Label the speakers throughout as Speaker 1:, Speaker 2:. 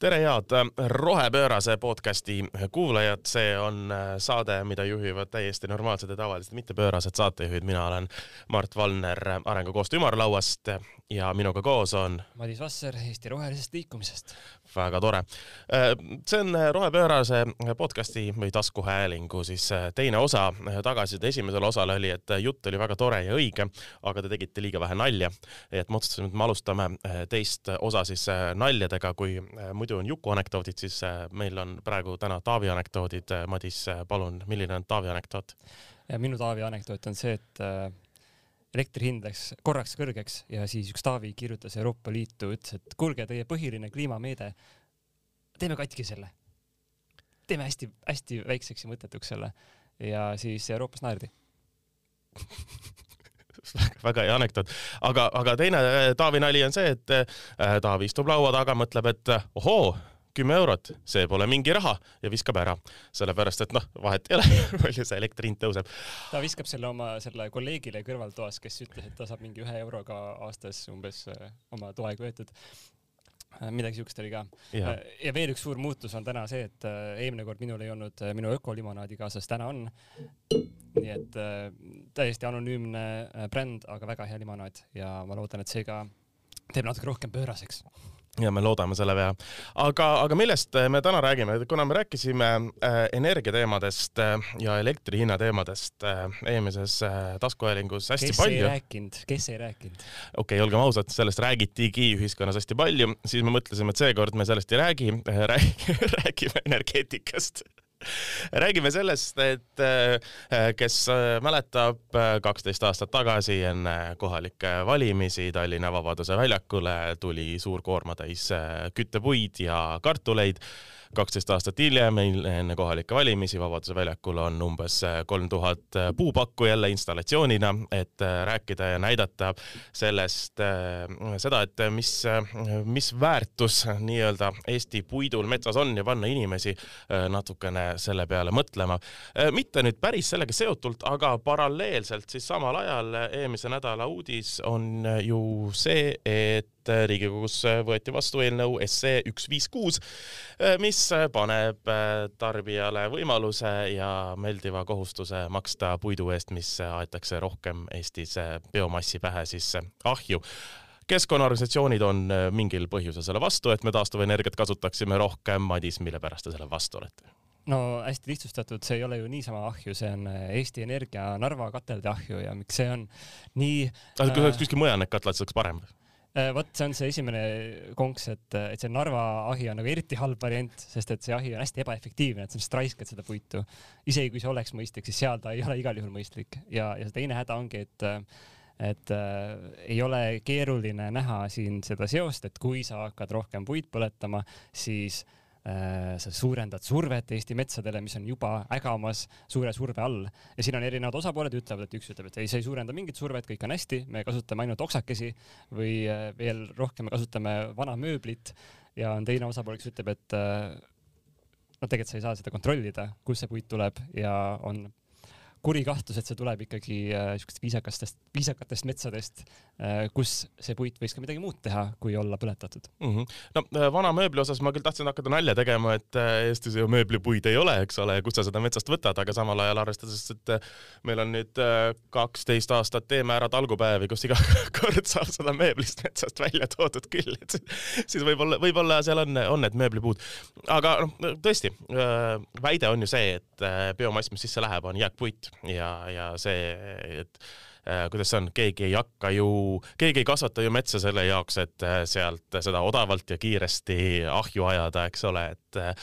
Speaker 1: tere, head äh, Rohepöörase podcasti kuulajad, see on äh, saade, mida juhivad täiesti normaalsed ja tavalised mittepöörased saatejuhid, mina olen Mart Valner Arengukoostöö ümarlauast ja minuga koos on
Speaker 2: Madis Vasser Eesti Rohelisest Liikumisest.
Speaker 1: väga tore. Äh, see on Rohepöörase podcasti või taskuhäälingu siis teine osa. tagasiside esimesele osale oli, et jutt oli väga tore ja õige, aga te tegite liiga vähe nalja. et me otsustasime, et me alustame teist osa siis naljadega, kui muidu muidu on Juku anekdoodid, siis äh, meil on praegu täna Taavi anekdoodid. Äh, Madis, äh, palun, milline on Taavi anekdoot?
Speaker 2: minu Taavi anekdoot on see, et elektri hind läks korraks kõrgeks ja siis üks Taavi kirjutas Euroopa Liitu, ütles, et kuulge, teie põhiline kliimameede, teeme katki selle. teeme hästi-hästi väikseks ja mõttetuks selle. ja siis Euroopas naerdi
Speaker 1: väga hea anekdoot, aga, aga teine äh, Taavi nali on see, et äh, Taavi istub laua taga, mõtleb, et äh, ohoo, kümme eurot, see pole mingi raha ja viskab ära, sellepärast et noh, vahet ei ole palju see elektri hind tõuseb.
Speaker 2: ta viskab selle oma selle kolleegile kõrvaltoas, kes ütles, et ta saab mingi ühe euroga aastas umbes oma toaega võetud midagi siukest oli ka. Ja. ja veel üks suur muutus on täna see, et eelmine kord minul ei olnud minu ökolimonaadi kaasas, täna on nii et äh, täiesti anonüümne äh, bränd, aga väga hea limonaad ja ma loodan, et see ka teeb natuke rohkem pööraseks
Speaker 1: ja me loodame selle peale. aga, aga millest me täna räägime, kuna me rääkisime äh, energiateemadest äh, ja elektri hinna teemadest äh, eelmises äh, taskuhäälingus hästi
Speaker 2: kes
Speaker 1: palju.
Speaker 2: kes ei rääkinud, kes ei rääkinud?
Speaker 1: okei okay,, olgem ausad, sellest räägitigi ühiskonnas hästi palju, siis me mõtlesime, et seekord me sellest ei räägi, räägime energeetikast räägime sellest, et äh, kes äh, mäletab äh, kaksteist aastat tagasi enne kohalikke valimisi Tallinna Vabaduse väljakule tuli suur koormatäis küttepuid ja kartuleid kaksteist aastat hiljem, enne kohalikke valimisi Vabaduse väljakul on umbes kolm tuhat puupakku jälle installatsioonina, et rääkida ja näidata sellest seda, et mis, mis väärtus nii-öelda Eesti puidul metsas on ja panna inimesi natukene selle peale mõtlema. mitte nüüd päris sellega seotult, aga paralleelselt siis samal ajal eelmise nädala uudis on ju see, et et Riigikogus võeti vastu eelnõu SE üks viis kuus, mis paneb tarbijale võimaluse ja meeldiva kohustuse maksta puidu eest, mis aetakse rohkem Eestis biomassi pähe siis ahju keskkonnaorganisatsioonid on mingil põhjusel selle vastu, et me taastuvenergiat kasutaksime rohkem. Madis, mille pärast te selle vastu olete?
Speaker 2: no hästi lihtsustatud, see ei ole ju niisama ahju, see on Eesti Energia Narva katelde ahju ja miks see on nii.
Speaker 1: aga kui oleks kuskil mujal need katlad, siis oleks parem
Speaker 2: Äh, vot see on see esimene konks, et, et see Narva ahi on nagu eriti halb variant, sest et see ahi on hästi ebaefektiivne, et sa lihtsalt raiskad seda puitu. isegi kui see oleks mõistlik, siis seal ta ei ole igal juhul mõistlik ja, ja see teine häda ongi, et et äh, ei ole keeruline näha siin seda seost, et kui sa hakkad rohkem puid põletama, siis äh, Äh, sa suurendad survet Eesti metsadele, mis on juba ägamas suure surve all. Ja siin on erinevad osapooled, ütlevad, et üks ütleb, et ei, see ei suurenda mingit survet, kõik on hästi, me kasutame ainult oksakesi või äh, veel rohkem me kasutame vana mööblit. Ja on teine osapool, kes ütleb, et äh, no tegelikult sa ei saa seda kontrollida, kust see puit tuleb ja on kuri kahtlus, et see tuleb ikkagi äh, siukestest viisakastest, viisakatest metsadest äh,, kus see puit võiks ka midagi muud teha, kui olla põletatud
Speaker 1: mm. -hmm. no äh, vana mööbli osas ma küll tahtsin hakata nalja tegema, et äh, Eestis ju mööblipuid ei ole, eks ole, kust sa seda metsast võtad, aga samal ajal arvestades, et äh, meil on nüüd kaksteist aastat Teeme ära talgupäevi, kus iga kord saab seda mööblist metsast välja toodud küll, et siis võib-olla, võib-olla seal on, on need mööblipuud. aga noh, tõesti, väide on ju see, et biomass, mis sisse läheb, on jääkpuit ja, ja see, et äh, kuidas see on, keegi ei hakka ju, keegi ei kasvata ju metsa selle jaoks, et äh, sealt seda odavalt ja kiiresti ahju ajada, eks ole, et äh,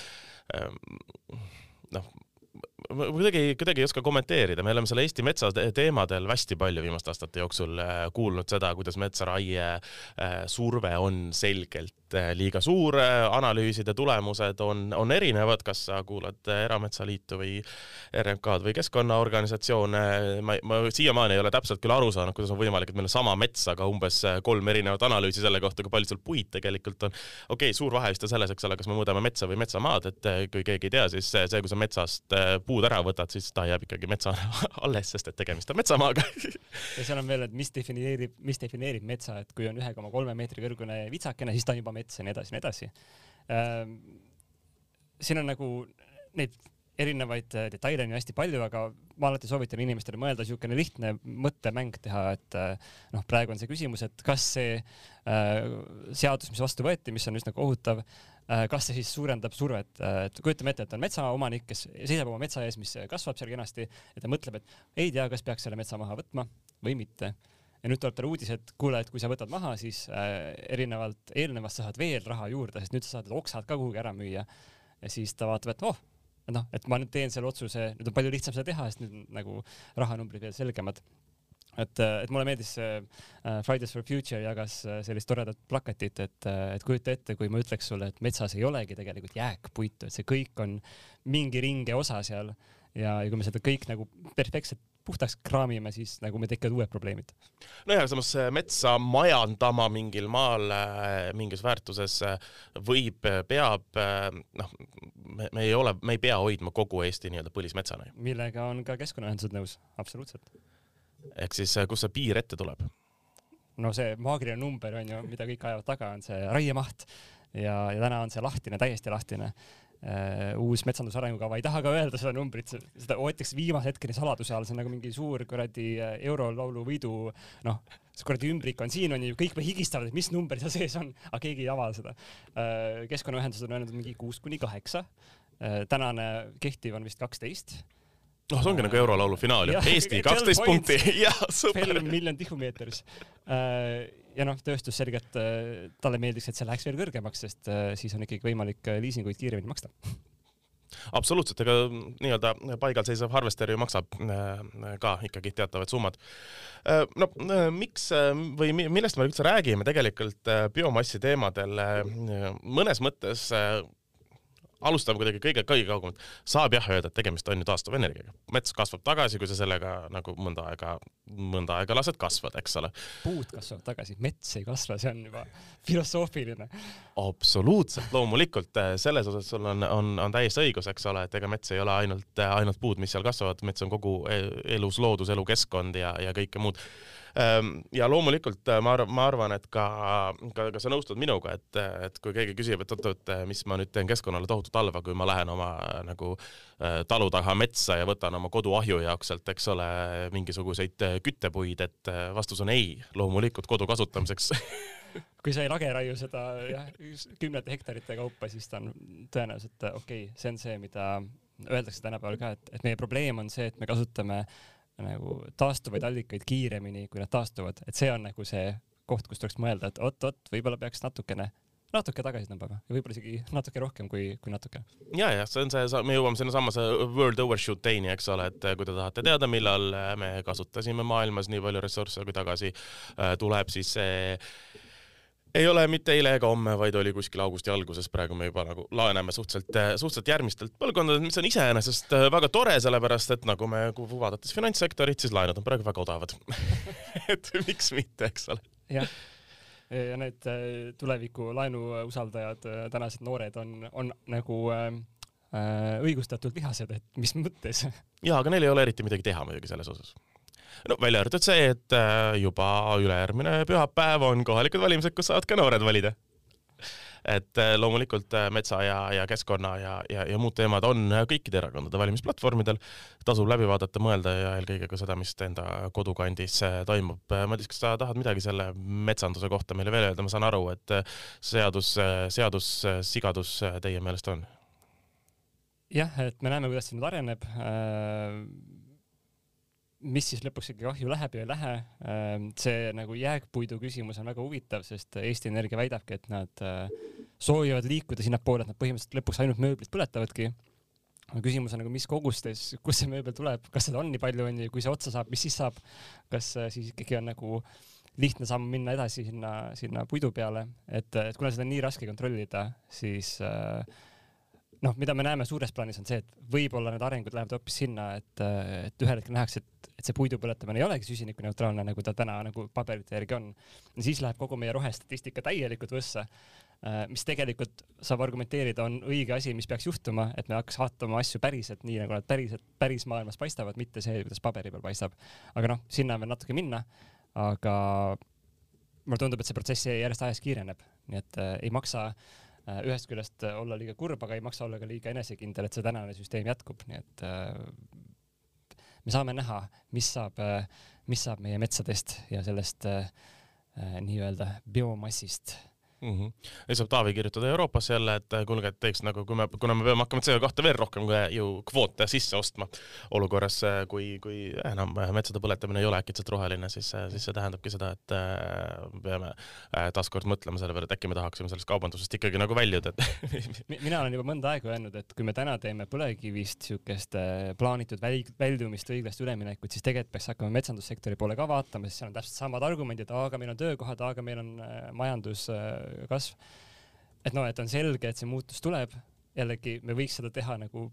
Speaker 1: noh, kuidagi, kuidagi ei oska kommenteerida, me oleme selle Eesti metsa teemadel hästi palju viimaste aastate jooksul kuulnud seda, kuidas metsaraie surve on selgelt Äh, liiga suur, analüüside tulemused on, on erinevad, kas sa kuulad äh, Erametsaliitu või RMK-d või keskkonnaorganisatsioone, ma, ma siiamaani ei ole täpselt küll aru saanud, kuidas on võimalik, et meil on sama mets, aga umbes äh, kolm erinevat analüüsi selle kohta, kui palju seal puid tegelikult on. okei okay,, suur vahe vist on selles, eks ole, kas me mõõdame metsa või metsamaad, et kui keegi ei tea, siis see, kui sa metsast puud ära võtad, siis ta jääb ikkagi metsa alles, sest et tegemist on metsamaaga
Speaker 2: ja seal on veel, et mis defineerib, mis defineerib metsa, et kui on ühe koma kolme meetri kõrgune vitsakene, siis ta on juba mets ja nii edasi ja nii edasi. ähm, siin on nagu neid erinevaid äh, detaile on ju hästi palju, aga ma alati soovitan inimestele mõelda niisugune lihtne mõttemäng teha, et äh, noh, praegu on see küsimus, et kas see äh, seadus, mis vastu võeti, mis on üsna kohutav äh,, kas see siis suurendab survet, äh, et kujutame ette, et on metsaomanik, kes seisab oma metsa ees, mis kasvab seal kenasti ja ta mõtleb, et ei tea, kas peaks selle metsa maha võtma või mitte ja nüüd tuleb talle uudis, et kuule, et kui sa võtad maha, siis äh, erinevalt eelnevast sa saad veel raha juurde, sest nüüd sa saad oksad ka kuhugi ära müüa. ja siis ta vaatab, et oh, noh, et ma nüüd teen selle otsuse, nüüd on palju lihtsam seda teha, sest nüüd nagu rahanumbrid veel selgemad. Et, et mulle meeldis see äh, Fridays for Future jagas äh, sellist toredat plakatit, et, äh, et kujuta ette, kui ma ütleks sulle, et metsas ei olegi tegelikult jääkpuitu, et see kõik on mingi ringe osa seal ja, ja kui me seda kõik nagu perfektselt puhtaks kraamime, siis nagu meil tekivad uued probleemid.
Speaker 1: nojah, samas metsa majandama mingil maal äh, mingis väärtuses äh, võib, peab, äh, noh, me, me ei ole, me ei pea hoidma kogu Eesti nii-öelda põlismetsana.
Speaker 2: millega on ka keskkonnaühendused nõus, absoluutselt.
Speaker 1: Ehk siis, kust see piir ette tuleb?
Speaker 2: no see maagiline number on ju, mida kõik ajavad taga, on see raiemaht. Ja, ja täna on see lahtine, täiesti lahtine. Uh, uus metsanduse arengukava ei taha ka öelda seda numbrit, seda hoitakse viimase hetkeni saladuse all, see on nagu mingi suur kuradi äh, eurolaulu võidu, noh, see kuradi ümbrik on siin on ju, kõik higistavad, et mis number seal sees on, aga keegi ei ava seda. Keskkonnaühendused on öelnud mingi kuus kuni kaheksa. Tänane kehtiv on vist kaksteist
Speaker 1: noh, see ongi nagu eurolaulu finaal ju, Eesti kaksteist punkti, jah,
Speaker 2: super. miljon tihumeetris. Ja noh, tööstus selgelt, äh, talle meeldiks, et see läheks veel kõrgemaks, sest äh, siis on ikkagi võimalik äh, liisinguid kiiremini maksta.
Speaker 1: Absoluutselt, ega nii-öelda paigalseisev harvester ju maksab ka ikkagi teatavad summad. no miks või millest me üldse räägime tegelikult biomassi teemadel, mõnes mõttes alustame kuidagi kõige, kõige kaugemalt. saab jah öelda, et tegemist on ju taastuvenergiaga. mets kasvab tagasi, kui sa sellega nagu mõnda aega, mõnda aega lased kasvada, eks ole.
Speaker 2: puud kasvavad tagasi, mets ei kasva, see on juba filosoofiline.
Speaker 1: absoluutselt, loomulikult selles osas sul on, on, on täiesti õigus, eks ole, et ega mets ei ole ainult, ainult puud, mis seal kasvavad, mets on kogu e-, elus loodus, elukeskkond ja, ja kõike muud ja loomulikult äh, ma arvan, ma arvan, et ka, ka, ka sa nõustud minuga, et, et kui keegi küsib, et oot, et mis ma nüüd teen keskkonnale tohutut halva, kui ma lähen oma äh, nagu äh, talu taha metsa ja võtan oma koduahju jaoks sealt, eks ole, mingisuguseid küttepuid, et vastus on ei, loomulikult kodu kasutamiseks.
Speaker 2: Kui sa ei lageraiu seda jah, kümnete hektarite kaupa, siis ta on tõenäoliselt okei okay,, see on see, mida öeldakse tänapäeval ka, et, et meie probleem on see, et me kasutame äh, nagu taastuvaid allikaid kiiremini, kui nad taastuvad, et see on nagu see koht, kus tuleks mõelda, et oot-oot, võib-olla peaks natukene natuke tagasi tõmbama ja võib-olla isegi natuke rohkem kui, kui natuke.
Speaker 1: ja, ja see on see, me jõuame sinnasamasse World Overshoot Day'ni, eks ole, et kui te tahate teada, millal me kasutasime maailmas nii palju ressursse, kui tagasi äh, tuleb, siis see ei ole mitte eile ega homme, vaid oli kuskil augusti alguses, praegu me juba nagu laename suhteliselt, suhteliselt järgmistelt põlvkondadelt, mis on iseenesest äh, väga tore, sellepärast et nagu me vaadates finantssektorit, siis laenud on praegu väga odavad et miks mitte, eks ole.
Speaker 2: jah, ja need äh, tuleviku laenuusaldajad, tänased noored on, on nagu äh, õigustatult vihased, et mis mõttes.
Speaker 1: jaa, aga neil ei ole eriti midagi teha muidugi selles osas no välja arvatud see, et äh, juba ülejärgmine pühapäev on kohalikud valimised, kus saavad ka noored valida. et äh, loomulikult äh, metsa ja, ja keskkonna ja, ja, ja muud teemad on kõikide erakondade valimisplatvormidel. tasub läbi vaadata, mõelda ja eelkõige ka seda, mis enda kodukandis toimub. Madis, kas sa tahad midagi selle metsanduse kohta meile veel öelda, ma saan aru, et seadus, seadus, sigadus teie meelest on?
Speaker 2: jah, et me näeme, kuidas see nüüd areneb mis siis lõpuks ikkagi ahju läheb ja ei lähe. Ähm, see nagu jääkpuidu küsimus on väga huvitav, sest Eesti Energia väidabki, et nad äh, soovivad liikuda sinnapoole, et nad põhimõtteliselt lõpuks ainult mööblit põletavadki. küsimus on nagu, mis kogustes, kust see mööbel tuleb, kas seda on nii palju, onju, kui see otsa saab, mis siis saab? kas äh, siis ikkagi on nagu lihtne samm minna edasi sinna, sinna puidu peale, et, et kuna seda on nii raske kontrollida, siis äh, noh, mida me näeme suures plaanis on see, et võib-olla need arengud lähevad hoopis sinna, et, et ühel hetkel nähakse, et, et see puidu põletamine ei olegi süsinikuneutraalne, nagu ta täna nagu paberite järgi on. siis läheb kogu meie rohestatistika täielikult võssa, äh, mis tegelikult saab argumenteerida, on õige asi, mis peaks juhtuma, et me hakkaks vaatama asju päriselt nii, nagu nad päriselt, päris maailmas paistavad, mitte see, kuidas paberi peal paistab. aga noh, sinna on veel natuke minna, aga mulle tundub, et see protsess järjest ajas kiireneb, nii et äh, ei maksa äh, äh, ühest küljest olla liiga kurb, aga ei maksa olla ka liiga enesekindel, et see tänane süsteem jätkub, nii et me saame näha, mis saab, mis saab meie metsadest ja sellest nii-öelda biomassist
Speaker 1: mm. -hmm. ja saab Taavi kirjutada Euroopasse jälle, et äh, kuulge, et teeks nagu, kui me, kuna me peame hakkama CO2 veel rohkem ju kvoote sisse ostma olukorras, äh, kui, kui enam metsade põletamine ei ole äkitselt roheline, siis, äh, siis see tähendabki seda, et peame taaskord mõtlema selle peale, et äkki me tahaksime sellest kaubandusest ikkagi nagu väljuda,
Speaker 2: mina olen juba mõnda aega öelnud, et kui me täna teeme põlevkivist siukest plaanitud väljumist, õiglast üleminekut, siis tegelikult peaks hakkama metsandussektori poole ka vaatama, sest seal on täpselt samad argumendid, aga meil on töökohad, aga meil on majandus kasv. et noh, et on selge, et see muutus tuleb, jällegi me võiks seda teha nagu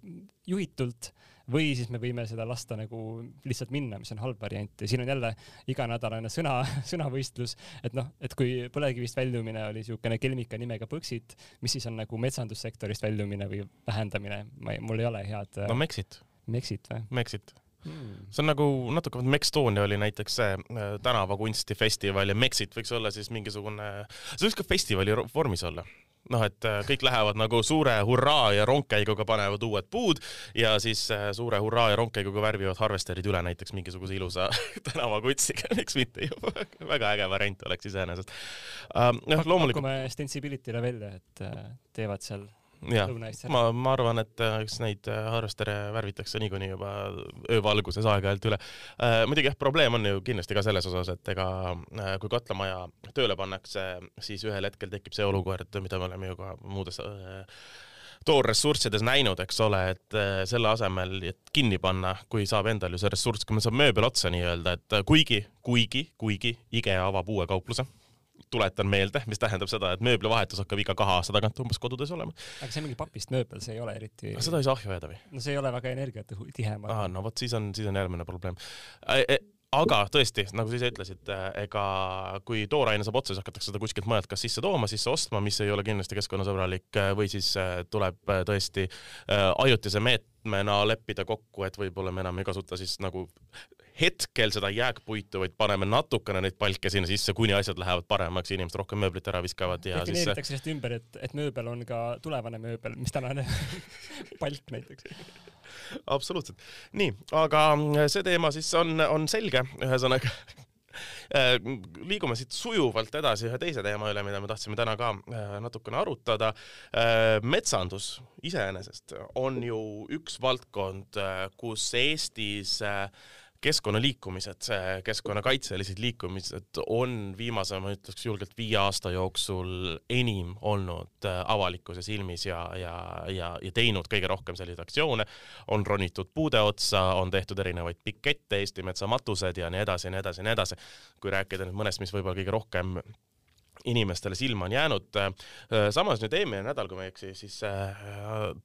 Speaker 2: juhitult või siis me võime seda lasta nagu lihtsalt minna, mis on halb variant ja siin on jälle iganädalane sõna, sõnavõistlus, et noh, et kui põlevkivist väljumine oli niisugune kelmika nimega Põxit, mis siis on nagu metsandussektorist väljumine või vähendamine, ma ei, mul ei ole head.
Speaker 1: no Mexit.
Speaker 2: Mexit või?
Speaker 1: Mexit Hmm. see on nagu natuke, Mextonia oli näiteks see äh, tänavakunstifestival ja Mexit võiks olla siis mingisugune, see võiks ka festivali vormis olla noh, et äh, kõik lähevad nagu suure hurraa ja rongkäiguga panevad uued puud ja siis äh, suure hurraa ja rongkäiguga värvivad harvesterid üle näiteks mingisuguse ilusa tänavakutsiga, miks mitte ju väga äge variant oleks iseenesest
Speaker 2: uh,. noh, loomulikult. pakume Sensibility'le välja, et teevad seal
Speaker 1: jah, ma, ma arvan, et äh, eks neid äh, harvestere värvitakse niikuinii juba öövalguses aeg-ajalt üle. Äh,. muidugi jah, probleem on ju kindlasti ka selles osas, et ega äh, kui katlamaja tööle pannakse, siis ühel hetkel tekib see olukord, mida me oleme ju ka muudes äh, toorressurssides näinud, eks ole, et selle asemel, et kinni panna, kui saab endal ju see ressurss, kui meil saab mööbel otsa nii-öelda, et kuigi, kuigi, kuigi IKEA avab uue kaupluse tuletan meelde, mis tähendab seda, et mööblivahetus hakkab iga kahe aasta tagant umbes kodudes olema.
Speaker 2: aga see on mingi papist mööbel, see ei ole eriti.
Speaker 1: seda ei saa ahju ajada või?
Speaker 2: no see ei ole väga energiatihe.
Speaker 1: aa, no vot, siis on, siis on järgmine probleem e, aga tõesti, nagu sa ise ütlesid, ega kui tooraine saab otsa, siis hakatakse seda kuskilt mujalt kas sisse tooma, sisse ostma, mis ei ole kindlasti keskkonnasõbralik või siis tuleb tõesti ajutise meetmena leppida kokku, et võib-olla me enam ei kasuta siis nagu hetkel seda jääkpuitu, vaid paneme natukene neid palke sinna sisse, kuni asjad lähevad paremaks, inimesed rohkem mööblit ära viskavad ja
Speaker 2: siis defineeritakse sellest ümber, et, et mööbel on ka tulevane mööbel, mis tänane palk näiteks
Speaker 1: absoluutselt. nii, aga see teema siis on, on selge, ühesõnaga äh, liigume siit sujuvalt edasi ühe teise teema üle, mida me tahtsime täna ka äh, natukene arutada. Äh, metsandus iseenesest on ju üks valdkond, kus Eestis keskkonnaliikumised, keskkonnakaitselised liikumised on viimase, ma ütleks julgelt viie aasta jooksul enim olnud äh, avalikkuse silmis ja, ja, ja, ja teinud kõige rohkem selliseid aktsioone. on ronitud puude otsa, on tehtud erinevaid pikette, Eesti Metsa matused ja nii edasi ja nii edasi ja nii edasi. kui rääkida nüüd mõnest, mis võib-olla kõige rohkem inimestele silma on jäänud. samas nüüd eelmine nädal, kui ma ei eksi, siis äh,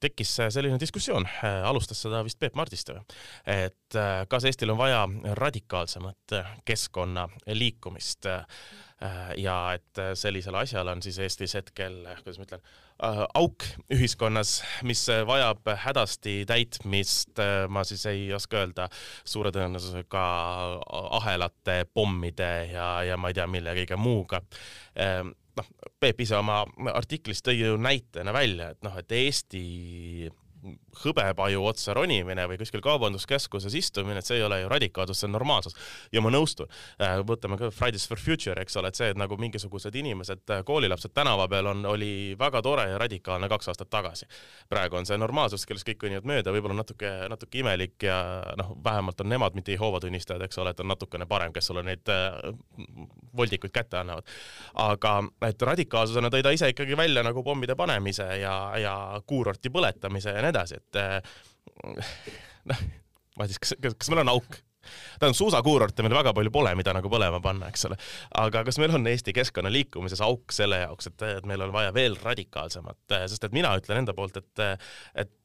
Speaker 1: tekkis selline diskussioon, äh, alustas seda vist Peep Martiste või, et äh, kas Eestil on vaja radikaalsemat keskkonna liikumist ja et sellisel asjal on siis Eestis hetkel, kuidas ma ütlen, Äh, auk ühiskonnas, mis vajab hädasti täitmist, äh, ma siis ei oska öelda, suure tõenäosusega ahelate, pommide ja, ja ma ei tea, mille kõige muuga. Noh, Peep ise oma artiklis tõi ju näitena välja, et noh, et Eesti hõbepaju otsa ronimine või kuskil kaubanduskeskuses istumine, et see ei ole ju radikaalsus, see on normaalsus. ja ma nõustun. Äh, võtame ka Fridays for Future, eks ole, et see, et nagu mingisugused inimesed, äh, koolilapsed tänava peal on, oli väga tore ja radikaalne kaks aastat tagasi. praegu on see normaalsus, kellest kõik kõnnivad mööda, võib-olla natuke, natuke imelik ja noh, vähemalt on nemad mitte Jehoova tunnistajad, eks ole, et on natukene parem, kes sulle neid äh, voldikuid kätte annavad. aga et radikaalsusena tõi ta ise ikkagi välja nagu pommide panemise ja, ja kuurorti põletamise ja nii edasi, et noh, ma ei tea, kas, kas, kas meil on auk? tähendab, suusakuurorte meil väga palju pole, mida nagu põlema panna, eks ole. aga kas meil on Eesti keskkonna liikumises auk selle jaoks, et, et meil on vaja veel radikaalsemat, sest et mina ütlen enda poolt, et, et,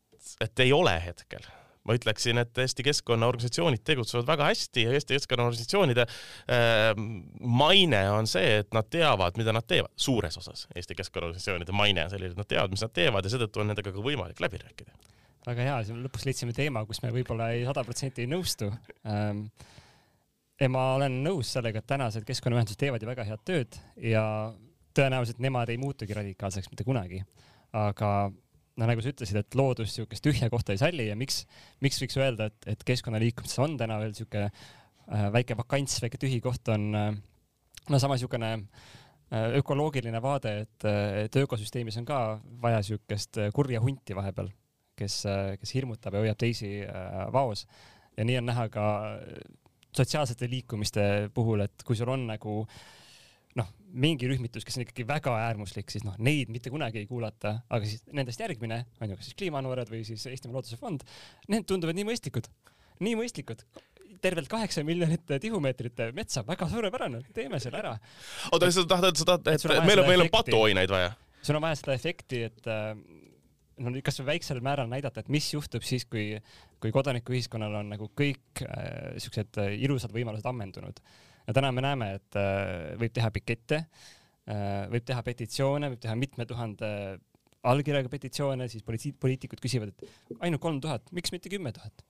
Speaker 1: et ei ole hetkel ma ütleksin, et Eesti keskkonnaorganisatsioonid tegutsevad väga hästi ja Eesti keskkonnaorganisatsioonide äh, maine on see, et nad teavad, mida nad teevad, suures osas Eesti keskkonnaorganisatsioonide maine on selline, et nad teavad, mis nad teevad ja seetõttu on nendega ka võimalik läbi rääkida
Speaker 2: väga hea, siis lõpuks leidsime teema, kus me võib-olla ei sada protsenti ei nõustu ähm,. ja ma olen nõus sellega, et tänased keskkonnaühendused teevad ju väga head tööd ja tõenäoliselt nemad ei muutugi radikaalseks mitte kunagi. aga no nagu sa ütlesid, et loodus niisugust tühja kohta ei salli ja miks, miks võiks öelda, et, et keskkonnaliikumises on täna veel niisugune äh, väike vakants, väike tühi koht on äh, no sama niisugune äh, ökoloogiline vaade, et, et ökosüsteemis on ka vaja niisugust kurja hunti vahepeal, kes, kes hirmutab ja hoiab teisi vaos. Ja nii on näha ka sotsiaalsete liikumiste puhul, et kui sul on nagu noh, mingi rühmitus, kes on ikkagi väga äärmuslik, siis noh, neid mitte kunagi ei kuulata, aga siis nendest järgmine on ju kas siis Kliimanoored või siis Eestimaa Looduse Fond, need tunduvad nii mõistlikud, nii mõistlikud tervelt kaheksa miljonit tihumeetrit metsa, väga suurepärane, teeme selle ära.
Speaker 1: oota, sa tahad, sa tahad, et meil on, meil on patuoinaid vaja?
Speaker 2: sul on vaja seda efekti, et äh, no kasvõi väiksel määral näidata, et mis juhtub siis, kui, kui kodanikuühiskonnal on nagu kõik äh, siuksed äh, ilusad võimalused ammendunud. Ja täna me näeme, et äh, võib teha pikette äh,, võib teha petitsioone, võib teha mitme tuhande allkirjaga petitsioone, siis poliit-, poliitikud küsivad, et ainult kolm tuhat, miks mitte kümme tuhat?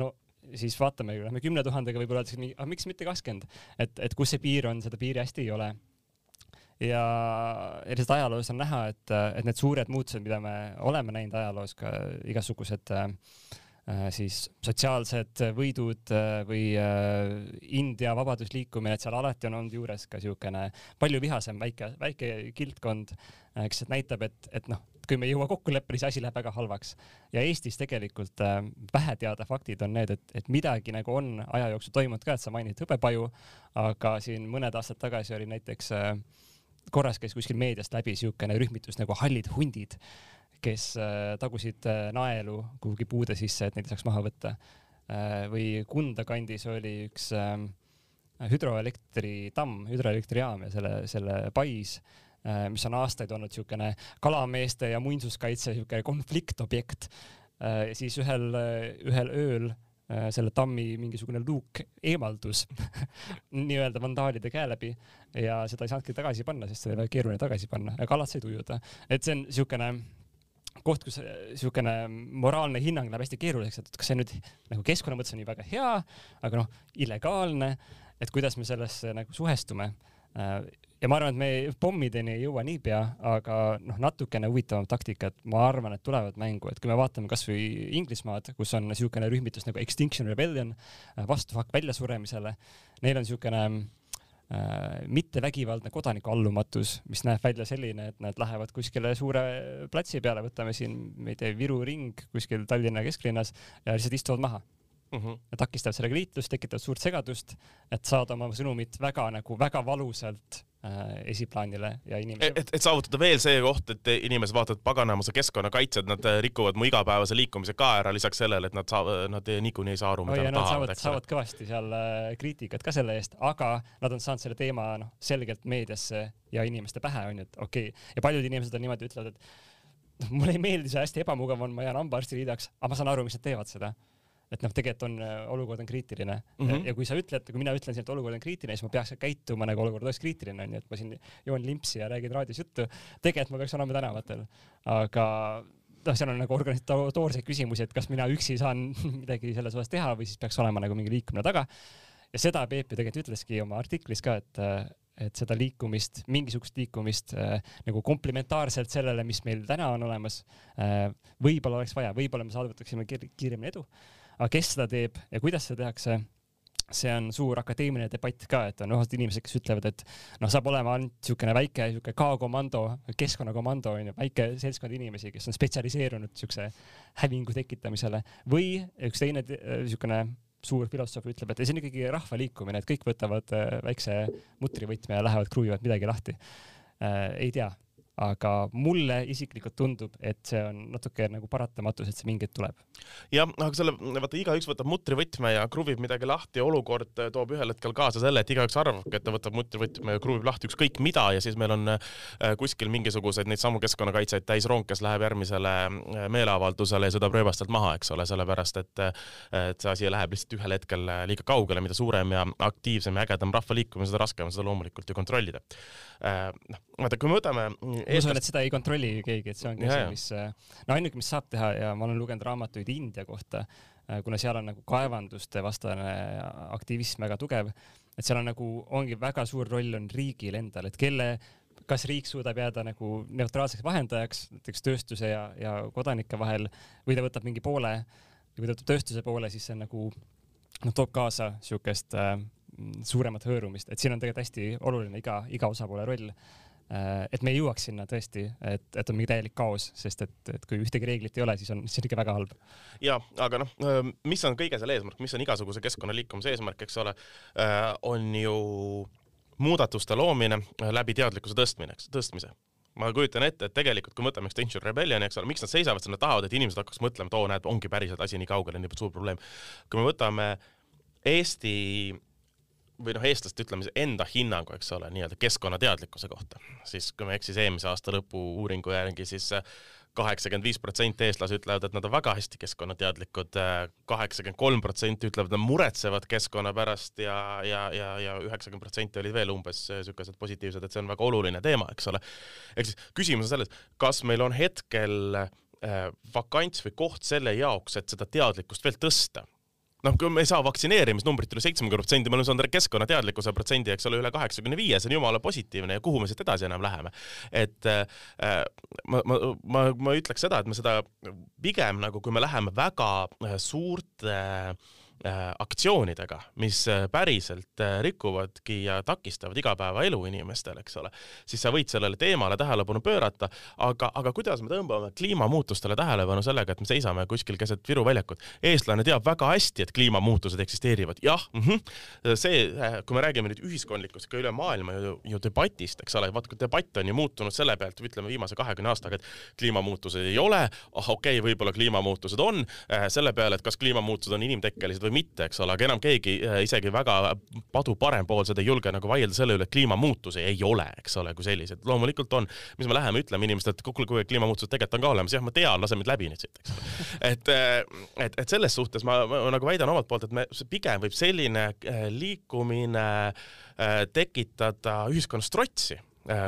Speaker 2: no siis vaatame, lähme kümne tuhandega, võib-olla öeldakse nii, aga miks mitte kakskümmend, et, et kus see piir on, seda piiri hästi ei ole ja lihtsalt ajaloos on näha, et, et need suured muutused, mida me oleme näinud ajaloos, ka igasugused äh, siis sotsiaalsed võidud äh, või äh, India vabadusliikumine, et seal alati on olnud juures ka niisugune palju vihasem väike, väike kildkond, äh, kes näitab, et, et noh, kui me ei jõua kokkuleppele, siis asi läheb väga halvaks. ja Eestis tegelikult äh, vähe teada faktid on need, et, et midagi nagu on aja jooksul toimunud ka, et sa mainid hõbepaju, aga siin mõned aastad tagasi oli näiteks äh, korras käis kuskil meediast läbi siukene rühmitus nagu Hallid hundid, kes äh, tagusid äh, naelu kuhugi puude sisse, et neid ei saaks maha võtta äh,. või Kunda kandis oli üks hüdroelektritamm, hüdroelektrijaam ja selle, selle pais mis on aastaid olnud siukene kalameeste ja muinsuskaitse siuke konfliktobjekt äh,. siis ühel, ühel ööl selle tammi mingisugune luuk eemaldus nii-öelda vandaalide käe läbi ja seda ei saanudki tagasi panna, sest seda oli väga keeruline tagasi panna ja kalad said ujuda. et see on niisugune koht, kus niisugune moraalne hinnang läheb hästi keeruliseks, et kas see nüüd nagu keskkonna mõttes on nii väga hea, aga noh, illegaalne, et kuidas me sellesse nagu suhestume. Äh, ja ma arvan, et me pommideni ei jõua niipea, aga noh, natukene huvitavam taktika, et ma arvan, et tulevad mängu, et kui me vaatame kasvõi Inglismaad, kus on niisugune rühmitus nagu Extinction Rebellion, äh, vastuhakk väljasuremisele, neil on niisugune äh, mittevägivaldne kodanikuallumatus, mis näeb välja selline, et nad lähevad kuskile suure platsi peale, võtame siin, ma ei tea, Viru ring kuskil Tallinna kesklinnas ja lihtsalt istuvad maha mm. -hmm. takistavad sellega liiklust, tekitavad suurt segadust, et saada oma sõnumit väga nagu väga valusalt esiplaanile ja inimesi.
Speaker 1: et, et saavutada veel see koht, et inimesed vaatavad paganamuse keskkonnakaitsjad, nad äh, rikuvad mu igapäevase liikumise ka ära, lisaks sellele, et nad saavad, nad niikuinii ei saa aru, mida
Speaker 2: oh, nad tahavad. saavad kõvasti seal äh, kriitikat ka selle eest, aga nad on saanud selle teema noh, selgelt meediasse ja inimeste pähe onju, et okei okay. ja paljud inimesed on niimoodi ütlevad, et noh, mulle ei meeldi see, hästi ebamugav on, ma jään hambaarsti liidaks, aga ma saan aru, miks nad teevad seda et noh, tegelikult on, äh, olukord on kriitiline mm -hmm. ja kui sa ütled, kui mina ütlen siin, et olukord on kriitiline, siis ma peaks käituma nagu olukord oleks kriitiline onju, et ma siin joon limpsi ja räägin raadios juttu. tegelikult ma peaks olema tänavatel, aga noh, seal on nagu organisatoorseid küsimusi, et kas mina üksi saan midagi selles osas teha või siis peaks olema nagu mingi liikumine taga. ja seda Peep ju tegelikult ütleski oma artiklis ka, et et seda liikumist, mingisugust liikumist äh, nagu komplementaarselt sellele, mis meil täna on olemas äh,, võib-olla oleks vaja, võib-olla me saavutaksime kiiremini edu aga kes seda teeb ja kuidas seda tehakse, see on suur akadeemiline debatt ka, et on osad inimesed, kes ütlevad, et noh, saab olema ainult niisugune väike niisugune K-komando, keskkonnakomando on ju, väike seltskond inimesi, kes on spetsialiseerunud niisuguse hävingu tekitamisele või üks teine niisugune suur filosoof ütleb, et see on ikkagi rahva liikumine, et kõik võtavad äh, väikse mutrivõtme ja lähevad kruvivad midagi lahti äh,. ei tea aga mulle isiklikult tundub, et see on natuke nagu paratamatus, et see mingi hetk tuleb.
Speaker 1: jah, aga selle, vaata igaüks võtab mutrivõtme ja kruvib midagi lahti ja olukord toob ühel hetkel kaasa selle, et igaüks arvabki, et ta võtab mutrivõtme ja kruvib lahti ükskõik mida ja siis meil on äh, kuskil mingisuguseid neid samu keskkonnakaitsjaid täis rong, kes läheb järgmisele äh, meeleavaldusele ja sõidab rööbastelt maha, eks ole, sellepärast et, äh, et see asi läheb lihtsalt ühel hetkel liiga kaugele, mida suurem ja aktiivsem ja ägedam rahvaliikumine, seda raskem seda loomulikult ju kontrollida. noh, vaata, kui me võtame
Speaker 2: ma usun, et seda ei kontrolli keegi, et see ongi see, mis, äh, no ainuke, mis saab teha ja ma olen lugenud raamatuid India kohta, äh, kuna seal on nagu kaevanduste vastane aktivism väga tugev, et seal on nagu, ongi väga suur roll on riigil endal, et kelle kas riik suudab jääda nagu neutraalseks vahendajaks näiteks tööstuse ja, ja kodanike vahel või ta võtab mingi poole ja kui ta võtab tööstuse poole, siis see on nagu noh, toob kaasa siukest äh, suuremat hõõrumist, et siin on tegelikult hästi oluline iga, iga osapoole roll äh,. Et me ei jõuaks sinna tõesti, et, et on mingi täielik kaos, sest et, et kui ühtegi reeglit ei ole, siis on, siis on ikka väga halb.
Speaker 1: ja, aga noh, mis on kõige selle eesmärk, mis on igasuguse keskkonna liikumise eesmärk, eks ole, on ju muudatuste loomine läbi teadlikkuse tõstmine, tõstmise ma kujutan ette, et tegelikult kui võtame Extinction Rebellioni, eks ole, miks nad seisavad, sest nad tahavad, et inimesed hakkaks mõtlema, et oo, näed, ongi päriselt asi nii kaugele, nii suur probleem. kui me võtame Eesti või noh, eestlaste ütleme enda hinnangu, eks ole, nii-öelda keskkonnateadlikkuse kohta, siis kui ma ei eksi, eelmise aasta lõpu uuringu järgi, siis kaheksakümmend viis protsenti eestlasi ütlevad, et nad on väga hästi keskkonnateadlikud, kaheksakümmend kolm protsenti ütlevad, nad muretsevad keskkonna pärast ja, ja, ja, ja üheksakümmend protsenti olid veel umbes niisugused positiivsed, et see on väga oluline teema, eks ole. ehk siis küsimus on selles, kas meil on hetkel äh, vakants või koht selle jaoks, et seda teadlikkust veel tõsta noh, kui me ei saa vaktsineerimisnumbrit üle seitsmekümne protsendi, me oleme saanud keskkonnateadlikkuse protsendi, eks ole, üle kaheksakümne viie, see on jumala positiivne ja kuhu me siit edasi enam läheme. et äh, ma, ma, ma, ma ütleks seda, et me seda pigem nagu, kui me läheme väga äh, suurte äh, aktsioonidega, mis äh, päriselt äh, rikuvadki ja takistavad igapäevaelu inimestel, eks ole, siis sa võid sellele teemale tähelepanu pöörata, aga, aga kuidas me tõmbame kliimamuutustele tähelepanu sellega, et me seisame kuskil keset Viru väljakut. eestlane teab väga hästi, et kliimamuutused eksisteerivad, jah mm, -hmm. see, kui me räägime nüüd ühiskondlikust ka üle maailma ju, ju debatist, eks ole, vaata debatt on ju muutunud selle pealt, ütleme viimase kahekümne aastaga, et kliimamuutused ei ole, ah okei okay,, võib-olla kliimamuutused on, selle peale, et kas kliimamuutused on inimtekkelised või mitte, eks ole, aga enam keegi äh, isegi väga padu parempoolsed ei julge nagu vaielda selle üle, et kliimamuutusi ei ole, eks ole, kui sellised. loomulikult on, mis me läheme, ütleme inimestele, et kuule, kuule, kliimamuutused tegelikult on ka olemas, jah, ma tean, lase mind läbi nüüd siit, eks ole. et, äh, et, et selles suhtes ma, ma nagu väidan omalt poolt, et me, pigem võib selline äh, liikumine tekitada ühiskonnas trotsi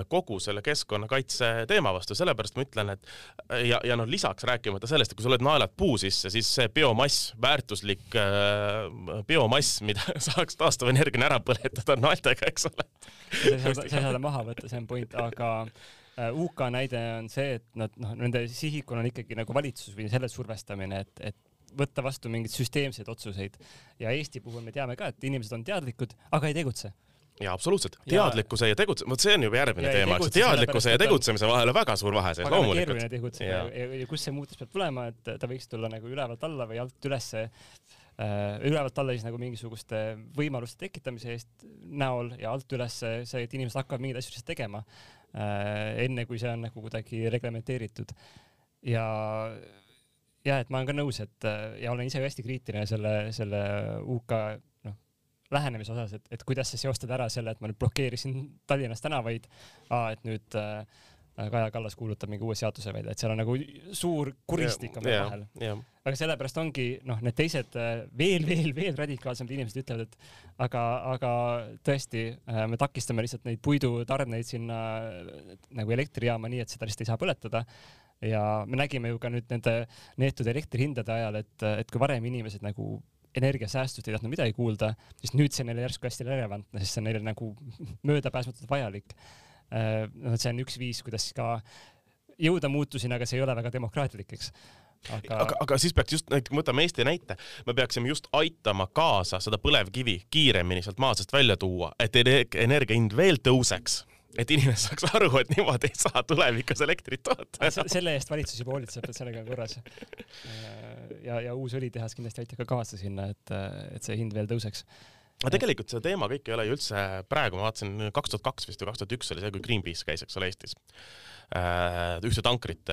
Speaker 1: kogu selle keskkonnakaitse teema vastu, sellepärast ma ütlen, et äh, ja, ja noh, lisaks rääkimata sellest, et kui sa oled naelad puu sisse, siis see biomass, väärtuslik äh, biomass, mida saaks taastuvenergiana ära põletada naeltega, eks ole.
Speaker 2: sa ei saa, sa ei saa seda maha võtta, see on point, aga äh, UK näide on see, et nad noh, nende sihikul on ikkagi nagu valitsus või selle survestamine, et, et võtta vastu mingeid süsteemseid otsuseid ja Eesti puhul me teame ka, et inimesed on teadlikud, aga ei tegutse
Speaker 1: jaa, absoluutselt. teadlikkuse ja, ja tegutse-, vot see on juba järgmine ja, teema, eks teadlikkuse ja tegutsemise vahel on väga suur vahe sees, loomulikult.
Speaker 2: keeruline tegutseda ja, ja, ja kust see muutus peab tulema, et ta võiks tulla nagu ülevalt alla või alt ülesse äh,, ülevalt alla siis nagu mingisuguste võimaluste tekitamise eest näol ja alt üles see, et inimesed hakkavad mingeid asju lihtsalt tegema äh,, enne kui see on nagu kuidagi reglementeeritud. ja jah, et ma olen ka nõus, et ja olen ise hästi kriitiline selle, selle UK lähenemise osas, et, et kuidas sa seostad ära selle, et ma nüüd blokeerisin Tallinnas tänavaid, et nüüd äh, Kaja Kallas kuulutab mingi uue seaduse välja, et seal on nagu suur kuristik on meil vahel. aga sellepärast ongi noh, need teised äh, veel, veel, veel radikaalsemad inimesed ütlevad, et aga, aga tõesti, äh, me takistame lihtsalt neid puidutarneid sinna nagu elektrijaama nii, et seda lihtsalt ei saa põletada ja me nägime ju ka nüüd nende neetud elektrihindade ajal, et, et kui varem inimesed nagu energiasäästust ei tahtnud midagi kuulda, siis nüüd see on neile järsku hästi relevantne, sest see on neile nagu möödapääsmatult vajalik. Äh, noh, see on üks viis, kuidas ka jõuda muutuseni, aga see ei ole väga demokraatlik, eks
Speaker 1: aga... aga, aga siis peaks just, näiteks võtame Eesti näite, me peaksime just aitama kaasa seda põlevkivi kiiremini sealt maa seest välja tuua, et energia hind veel tõuseks et inimene saaks aru, et niimoodi ei saa tulevikus elektrit toota.
Speaker 2: selle eest valitsus juba hoolitseb, et sellega on korras. ja, ja uus õlitehas kindlasti aitab ka kaasa sinna, et, et see hind veel tõuseks
Speaker 1: aga tegelikult see teema kõik ei ole ju üldse praegu, ma vaatasin kaks tuhat kaks vist või kaks tuhat üks oli see, kui Greenpeace käis, eks ole, Eestis. Äh, ühte tankrit,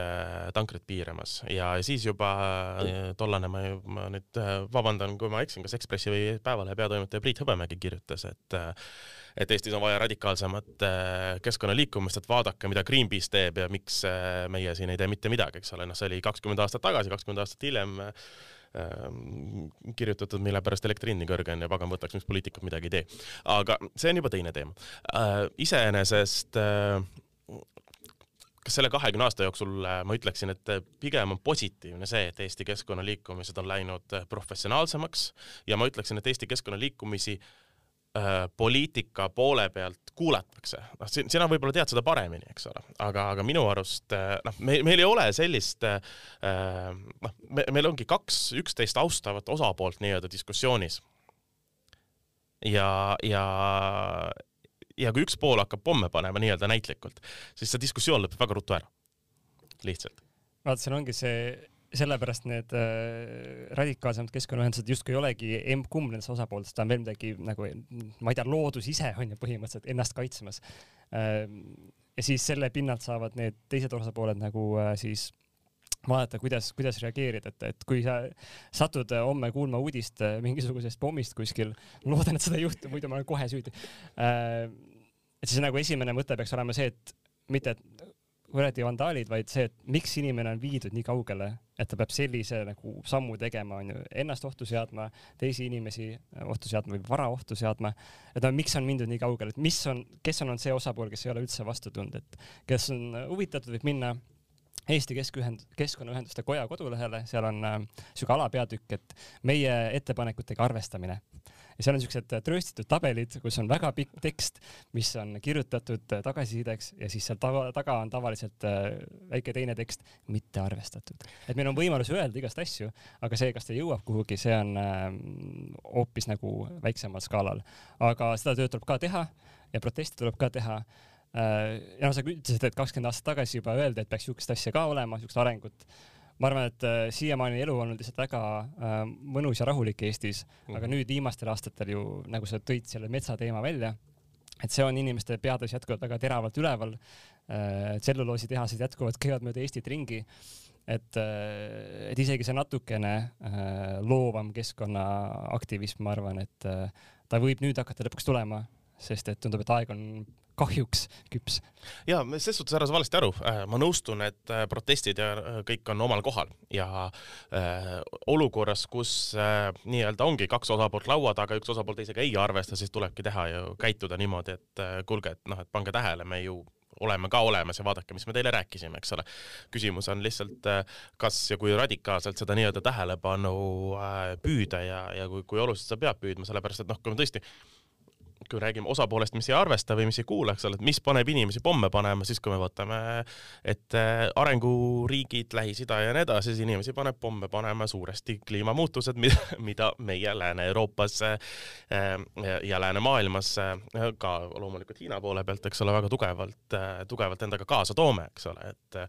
Speaker 1: tankrit piiramas. Ja siis juba äh, tollane, ma, ma nüüd äh, vabandan, kui ma eksin, kas Ekspressi või Päevalehe peatoimetaja Priit Hõbemägi kirjutas, et et Eestis on vaja radikaalsemat keskkonnaliikumist, et vaadake, mida Greenpeace teeb ja miks meie siin ei tee mitte midagi, eks ole, noh, see oli kakskümmend aastat tagasi, kakskümmend aastat hiljem kirjutatud, mille pärast elektri hind nii kõrge on ja pagan võtaks, miks poliitikud midagi ei tee. aga see on juba teine teema. Äh, iseenesest äh, kas selle kahekümne aasta jooksul äh, ma ütleksin, et pigem on positiivne see, et Eesti keskkonnaliikumised on läinud professionaalsemaks ja ma ütleksin, et Eesti keskkonnaliikumisi äh, poliitika poole pealt kuulatakse, noh, sina võib-olla tead seda paremini, eks ole, aga, aga minu arust äh, noh, meil, meil ei ole sellist äh, noh, meil ongi kaks üksteist austavat osapoolt nii-öelda diskussioonis. ja, ja, ja kui üks pool hakkab pomme panema nii-öelda näitlikult, siis see diskussioon lõpeb väga ruttu ära. lihtsalt.
Speaker 2: vaata, siin ongi see sellepärast need äh, radikaalsemad keskkonnaühendused justkui ei olegi emb-kumb nendest osapooltest, ta on veel midagi nagu, ma ei tea, loodus ise on ju põhimõtteliselt ennast kaitsmas äh,. ja siis selle pinnalt saavad need teised osapooled nagu äh, siis vaadata, kuidas, kuidas reageerida, et, et kui sa satud homme kuulma uudist äh, mingisugusest pommist kuskil, loodan, et seda ei juhtu, muidu ma olen kohe süüdi äh,. et siis nagu esimene mõte peaks olema see, et mitte, et kuradi vandaalid, vaid see, et miks inimene on viidud nii kaugele, et ta peab sellise nagu sammu tegema, onju, ennast ohtu seadma, teisi inimesi ohtu seadma või vara ohtu seadma. et no miks on mindud nii kaugele, et mis on, kes on olnud see osapool, kes ei ole üldse vastu tulnud, et kes on huvitatud, võib minna Eesti Keskühend-, Keskkonnaühenduste Koja kodulehele, seal on äh, siuke alapeatükk, et meie ettepanekutega arvestamine ja seal on siuksed äh, trööstitud tabelid, kus on väga pikk tekst, mis on kirjutatud äh, tagasisideks ja siis seal taga, taga on tavaliselt äh, väike teine tekst, mitte arvestatud. et meil on võimalus öelda igast asju, aga see, kas ta jõuab kuhugi, see on hoopis nagu väiksemal skaalal. aga seda tööd tuleb ka teha ja protesti tuleb ka teha ja noh, sa ütlesid, et kakskümmend aastat tagasi juba öeldi, et peaks siukest asja ka olema, siukest arengut ma arvan, et äh, siiamaani elu on olnud lihtsalt väga äh, mõnus ja rahulik Eestis mm, -hmm. aga mhm. nüüd viimastel aastatel ju, nagu sa tõid selle metsateema välja, et see on inimeste peades jätkuvalt väga teravalt üleval äh,. tselluloositehased jätkuvalt käivad mööda Eestit ringi. et äh,, et isegi see natukene äh, loovam keskkonnaaktivism, ma arvan, et äh, ta võib nüüd hakata lõpuks tulema, sest et tundub, et aeg on kahjuks küps.
Speaker 1: ja selles suhtes ära sa valesti aru, äh, ma nõustun, et äh, protestid ja äh, kõik on omal kohal ja äh, olukorras, kus äh, nii-öelda ongi kaks osapoolt laua taga, üks osapool teisega ei arvesta, siis tulebki teha ju käituda niimoodi, et äh, kuulge, et noh, et pange tähele, me ju oleme ka olemas ja vaadake, mis me teile rääkisime, eks ole. küsimus on lihtsalt, kas ja kui radikaalselt seda nii-öelda tähelepanu püüda ja, ja kui, kui oluliselt sa pead püüdma, sellepärast et noh, kui me tõesti kui räägime osapoolest, mis ei arvesta või mis ei kuula, eks ole, et mis paneb inimesi pomme panema, siis kui me võtame ette arenguriigid, Lähis-Ida ja nii edasi, siis inimesi paneb pomme panema suuresti kliimamuutused, mida, mida meie Lääne-Euroopas äh, ja läänemaailmas äh, ka loomulikult Hiina poole pealt, eks ole, väga tugevalt, äh, tugevalt endaga kaasa toome, eks ole, et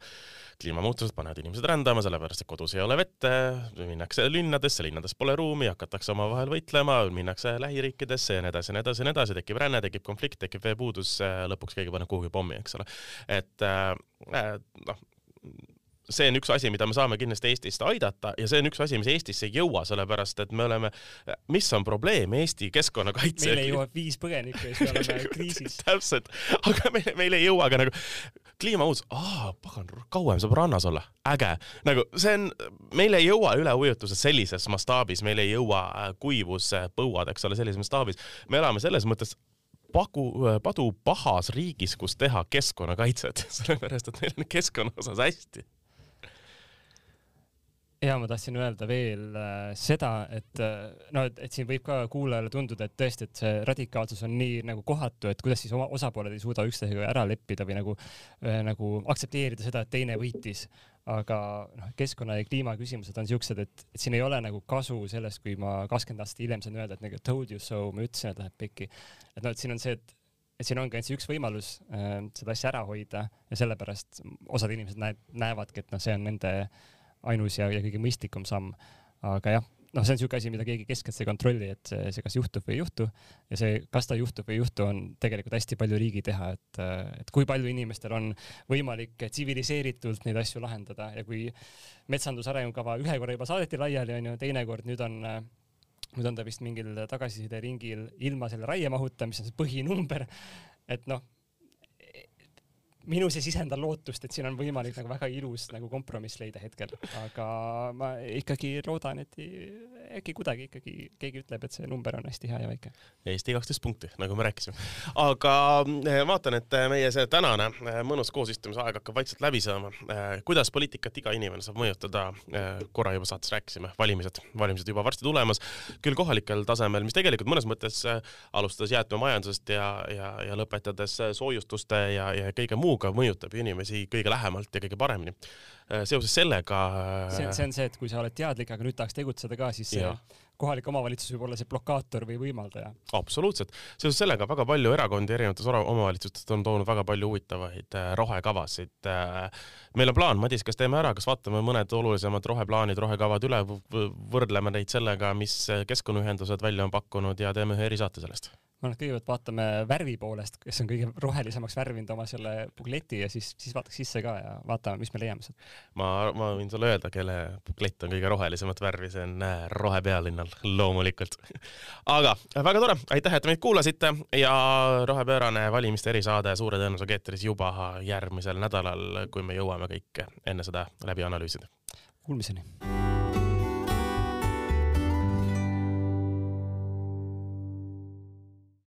Speaker 1: kliimamuutused panevad inimesed rändama, sellepärast et kodus ei ole vett, minnakse linnadesse, linnades pole ruumi, hakatakse omavahel võitlema, minnakse lähiriikidesse ja nii edasi ja nii edasi ja nii edasi, tekib ränne, tekib konflikt, tekib veepuudus, lõpuks keegi paneb kuhugi pommi, eks ole. et äh, noh, see on üks asi, mida me saame kindlasti Eestist aidata ja see on üks asi, mis Eestisse ei jõua, sellepärast et me oleme, mis on probleem Eesti keskkonnakaitse?
Speaker 2: meile jõuab viis põgenikku ja siis me oleme kriisis
Speaker 1: täpselt, aga meil, meil ei jõua ka nagu kliimamuutus, aa, pagan, kauem saab rannas olla, äge. nagu see on, meil ei jõua üleujutused sellises mastaabis, meil ei jõua äh, kuivus, põuad, eks ole, sellises mastaabis. me elame selles mõttes pagu, padu pahas riigis, kus teha keskkonnakaitset, sellepärast et meil on keskkonna osas hästi
Speaker 2: ja ma tahtsin öelda veel äh, seda, et äh, no, et, et siin võib ka kuulajale tunduda, et tõesti, et see radikaalsus on nii nagu kohatu, et kuidas siis oma osapooled ei suuda üksteisega ära leppida või nagu äh,, nagu aktsepteerida seda, et teine võitis. aga noh, keskkonna ja kliima küsimused on siuksed, et, siin ei ole nagu kasu sellest, kui ma kakskümmend aastat hiljem saan öelda, et nagu told you so, ma ütlesin, et läheb pekki. et noh, et siin on see, et et siin ongi ainult see üks võimalus äh, seda asja ära hoida ja sellepärast osad inimesed näed, näevadki, et noh, see on nende äh, ainus ja, ja kõige mõistlikum samm. aga jah, noh, see on niisugune asi, mida keegi keskselt ei kontrolli, et see, see kas juhtub või ei juhtu. Ja see, kas ta juhtub või ei juhtu, on tegelikult hästi palju riigi teha, et, et kui palju inimestel on võimalik tsiviliseeritult neid asju lahendada. Ja kui metsanduse arengukava ühe korra juba saadeti laiali, onju, teinekord nüüd on nüüd on ta vist mingil tagasisideringil ilma selle raiemahuta, mis on see põhinumber, et noh, minu see sisend on lootust, et siin on võimalik nagu väga ilus nagu kompromiss leida hetkel, aga ma ikkagi loodan, et äkki kuidagi ikkagi keegi ütleb, et see number on hästi hea ja väike.
Speaker 1: Eesti kaksteist punkti, nagu me rääkisime. aga eh, vaatan, et meie see tänane eh, mõnus koosistumise aeg hakkab vaikselt läbi saama. Eh, kuidas poliitikat iga inimene saab mõjutada? korra juba saates rääkisime, valimised, valimised juba varsti tulemas, küll kohalikel tasemel, mis tegelikult mõnes mõttes alustades jäätmemajandusest ja, ja, ja lõpetades soojustuste ja, ja kõige muu muuga mõjutab ju inimesi kõige lähemalt ja kõige paremini. Äh, seoses sellega.
Speaker 2: see on, see on see, et kui sa oled teadlik, aga nüüd tahaks tegutseda ka, siis ja. kohalik omavalitsus võib olla see blokaator või võimaldaja.
Speaker 1: absoluutselt, seoses sellega väga palju erakondi erinevates omavalitsustest on toonud väga palju huvitavaid äh, rohekavasid. Äh, meil on plaan, Madis, kas teeme ära, kas vaatame mõned olulisemad roheplaanid, rohekavad üle, võrdleme neid sellega, mis keskkonnaühendused välja on pakkunud ja teeme ühe erisaate sellest
Speaker 2: ma arvan, et kõigepealt vaatame värvi poolest, kes on kõige rohelisemaks värvinud oma selle bukleti ja siis, siis vaataks sisse ka ja vaatame, mis me leiame sealt.
Speaker 1: ma, ma võin sulle öelda, kelle buklett on kõige rohelisemat värvi, see on äh, Rohepealinnal, loomulikult. aga väga tore, aitäh, et meid kuulasite ja Rohepöörane valimiste erisaade suure tõenäosusega eetris juba järgmisel nädalal, kui me jõuame kõik enne seda läbi analüüsida.
Speaker 2: Kuulmiseni